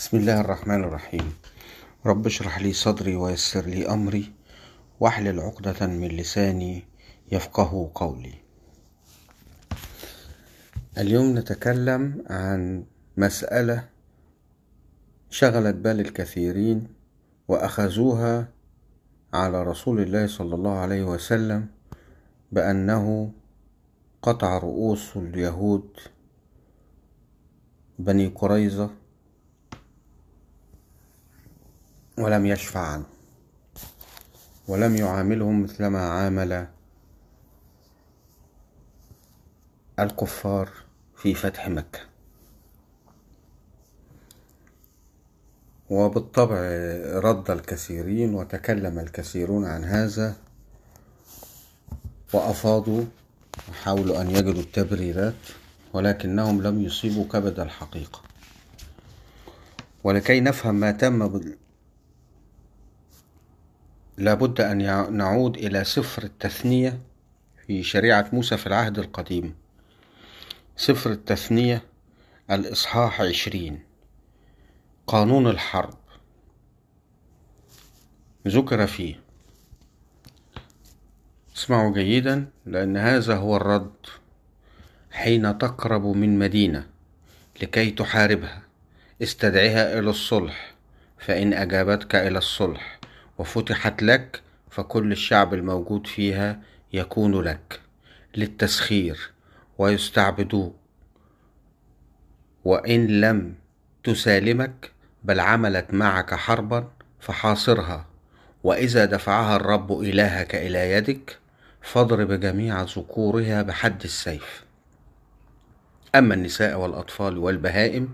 بسم الله الرحمن الرحيم. رب اشرح لي صدري ويسر لي أمري واحلل عقدة من لساني يفقه قولي. اليوم نتكلم عن مسألة شغلت بال الكثيرين وأخذوها على رسول الله صلى الله عليه وسلم بأنه قطع رؤوس اليهود بني قريظة ولم يشفع عنه ولم يعاملهم مثلما عامل الكفار في فتح مكة. وبالطبع رد الكثيرين وتكلم الكثيرون عن هذا وأفاضوا وحاولوا أن يجدوا التبريرات ولكنهم لم يصيبوا كبد الحقيقة. ولكي نفهم ما تم لابد أن نعود إلى سفر التثنية في شريعة موسى في العهد القديم. سفر التثنية الإصحاح عشرين. قانون الحرب. ذكر فيه. اسمعوا جيدا لأن هذا هو الرد حين تقرب من مدينة لكي تحاربها. استدعها إلى الصلح فإن أجابتك إلى الصلح. وفتحت لك فكل الشعب الموجود فيها يكون لك للتسخير ويستعبدوك. وإن لم تسالمك بل عملت معك حربا فحاصرها. وإذا دفعها الرب إلهك إلى يدك فاضرب جميع ذكورها بحد السيف. أما النساء والأطفال والبهائم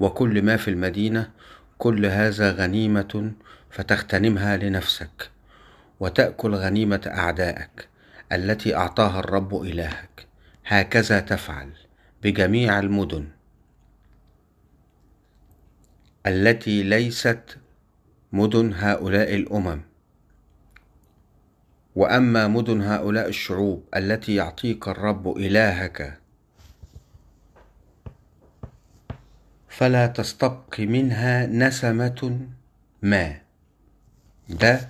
وكل ما في المدينة كل هذا غنيمة فتغتنمها لنفسك وتأكل غنيمة أعدائك التي أعطاها الرب إلهك. هكذا تفعل بجميع المدن التي ليست مدن هؤلاء الأمم. وأما مدن هؤلاء الشعوب التي يعطيك الرب إلهك فلا تستبق منها نسمة ما. ده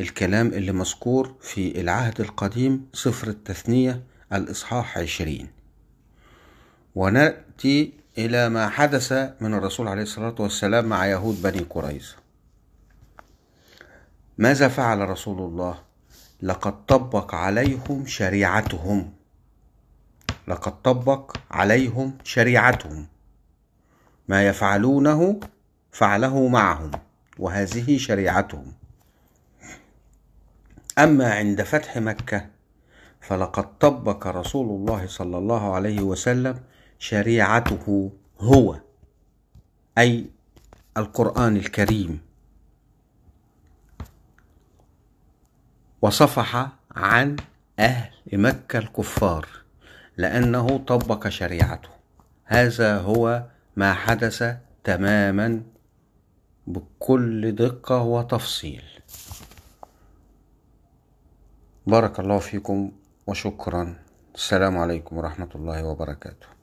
الكلام اللي مذكور في العهد القديم سفر التثنية الإصحاح عشرين. ونأتي إلى ما حدث من الرسول عليه الصلاة والسلام مع يهود بني قريظة. ماذا فعل رسول الله؟ لقد طبق عليهم شريعتهم. لقد طبق عليهم شريعتهم. ما يفعلونه فعله معهم وهذه شريعتهم. أما عند فتح مكة فلقد طبق رسول الله صلى الله عليه وسلم شريعته هو أي القرآن الكريم. وصفح عن أهل مكة الكفار لأنه طبق شريعته. هذا هو ما حدث تماما بكل دقة وتفصيل. بارك الله فيكم وشكرا. السلام عليكم ورحمة الله وبركاته.